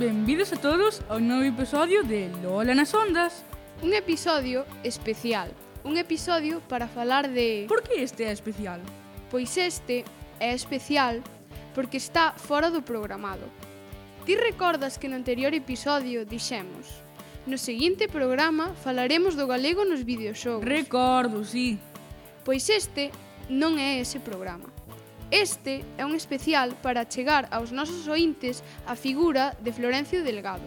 Benvidos a todos ao novo episodio de Lola nas Ondas. Un episodio especial. Un episodio para falar de... Por que este é especial? Pois este é especial porque está fora do programado. Ti recordas que no anterior episodio dixemos No seguinte programa falaremos do galego nos videoxogos Recordo, sí Pois este non é ese programa. Este é un especial para chegar aos nosos ointes a figura de Florencio Delgado.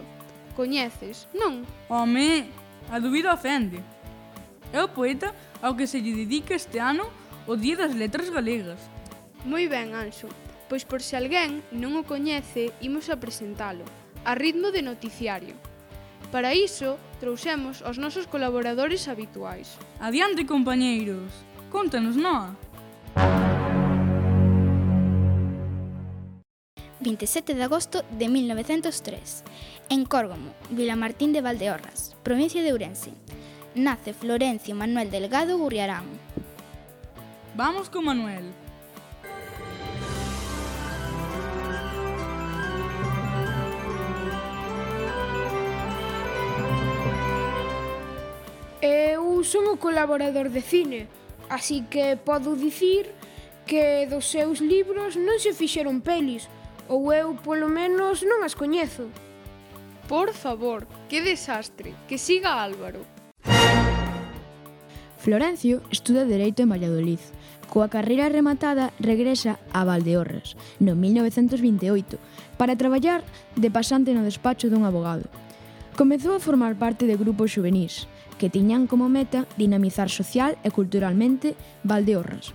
Coñeces, non? Home, a dúbida ofende. É o poeta ao que se lle dedica este ano o Día das Letras Galegas. Moi ben, Anxo. Pois por se alguén non o coñece, imos a presentalo, a ritmo de noticiario. Para iso, trouxemos os nosos colaboradores habituais. Adiante, compañeiros. Contanos, Noa. 27 de agosto de 1903, en Córgomo, Vilamartín de Valdeorras, provincia de Ourense. Nace Florencio Manuel Delgado Gurriarán. Vamos con Manuel. Eu son un colaborador de cine, así que podo dicir que dos seus libros non se fixeron pelis, Ou eu, polo menos, non as coñezo. Por favor, que desastre. Que siga Álvaro. Florencio estuda Dereito en Valladolid. Coa carreira rematada, regresa a Valdeorras, no 1928, para traballar de pasante no despacho dun abogado. Comezou a formar parte de grupos juvenís, que tiñan como meta dinamizar social e culturalmente Valdeorras.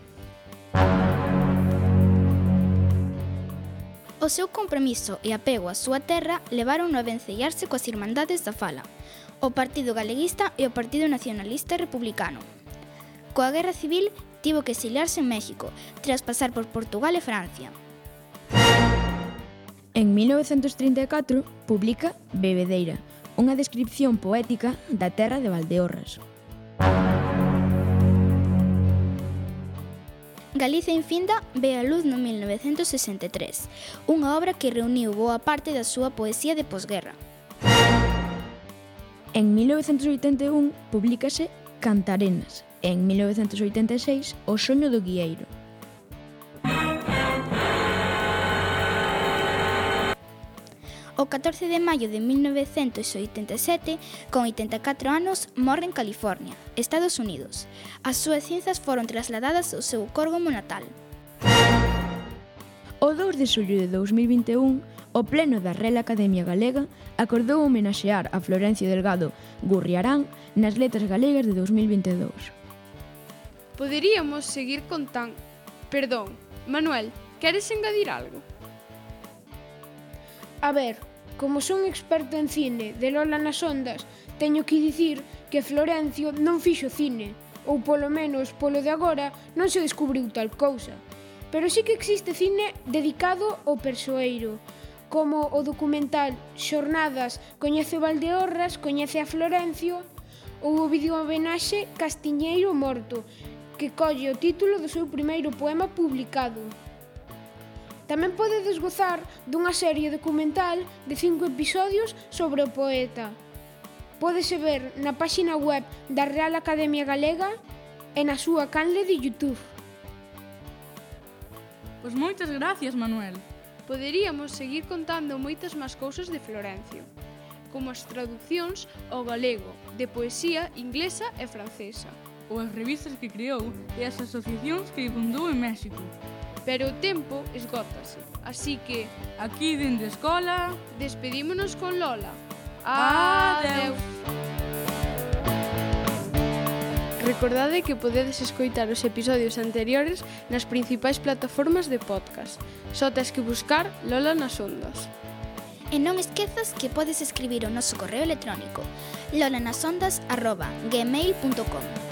O seu compromiso e apego á súa terra levaron a vencellarse coas Irmandades da Fala, o Partido Galeguista e o Partido Nacionalista Republicano. Coa Guerra Civil tivo que exiliarse en México, tras pasar por Portugal e Francia. En 1934 publica Bebedeira, unha descripción poética da terra de Valdeorras. Galicia Infinda ve a luz no 1963, unha obra que reuniu boa parte da súa poesía de posguerra. En 1981 publícase Cantarenas e en 1986 O soño do guieiro, O 14 de maio de 1987, con 84 anos, morre en California, Estados Unidos. As súas cinzas foron trasladadas ao seu corgo natal. O 2 de xullo de 2021, o Pleno da Real Academia Galega acordou homenaxear a Florencio Delgado Gurriarán nas letras galegas de 2022. Poderíamos seguir contando... Perdón, Manuel, queres engadir algo? A ver, como son experto en cine de Lola nas ondas, teño que dicir que Florencio non fixo cine, ou polo menos polo de agora non se descubriu tal cousa. Pero sí que existe cine dedicado ao persoeiro, como o documental Xornadas coñece Valdeorras, coñece a Florencio, ou o vídeo homenaxe Castiñeiro Morto, que colle o título do seu primeiro poema publicado. Tamén podedes gozar dunha serie documental de cinco episodios sobre o poeta. Pódese ver na páxina web da Real Academia Galega e na súa canle de Youtube. Pois moitas gracias, Manuel. Poderíamos seguir contando moitas máis cousas de Florencio, como as traduccións ao galego de poesía inglesa e francesa ou as revistas que creou e as asociacións que fundou en México, pero o tempo esgótase. Así que, aquí dende escola, despedímonos con Lola. Adeus. Recordade que podedes escoitar os episodios anteriores nas principais plataformas de podcast. Só tens que buscar Lola nas ondas. E non esquezas que podes escribir o noso correo electrónico lolanasondas.gmail.com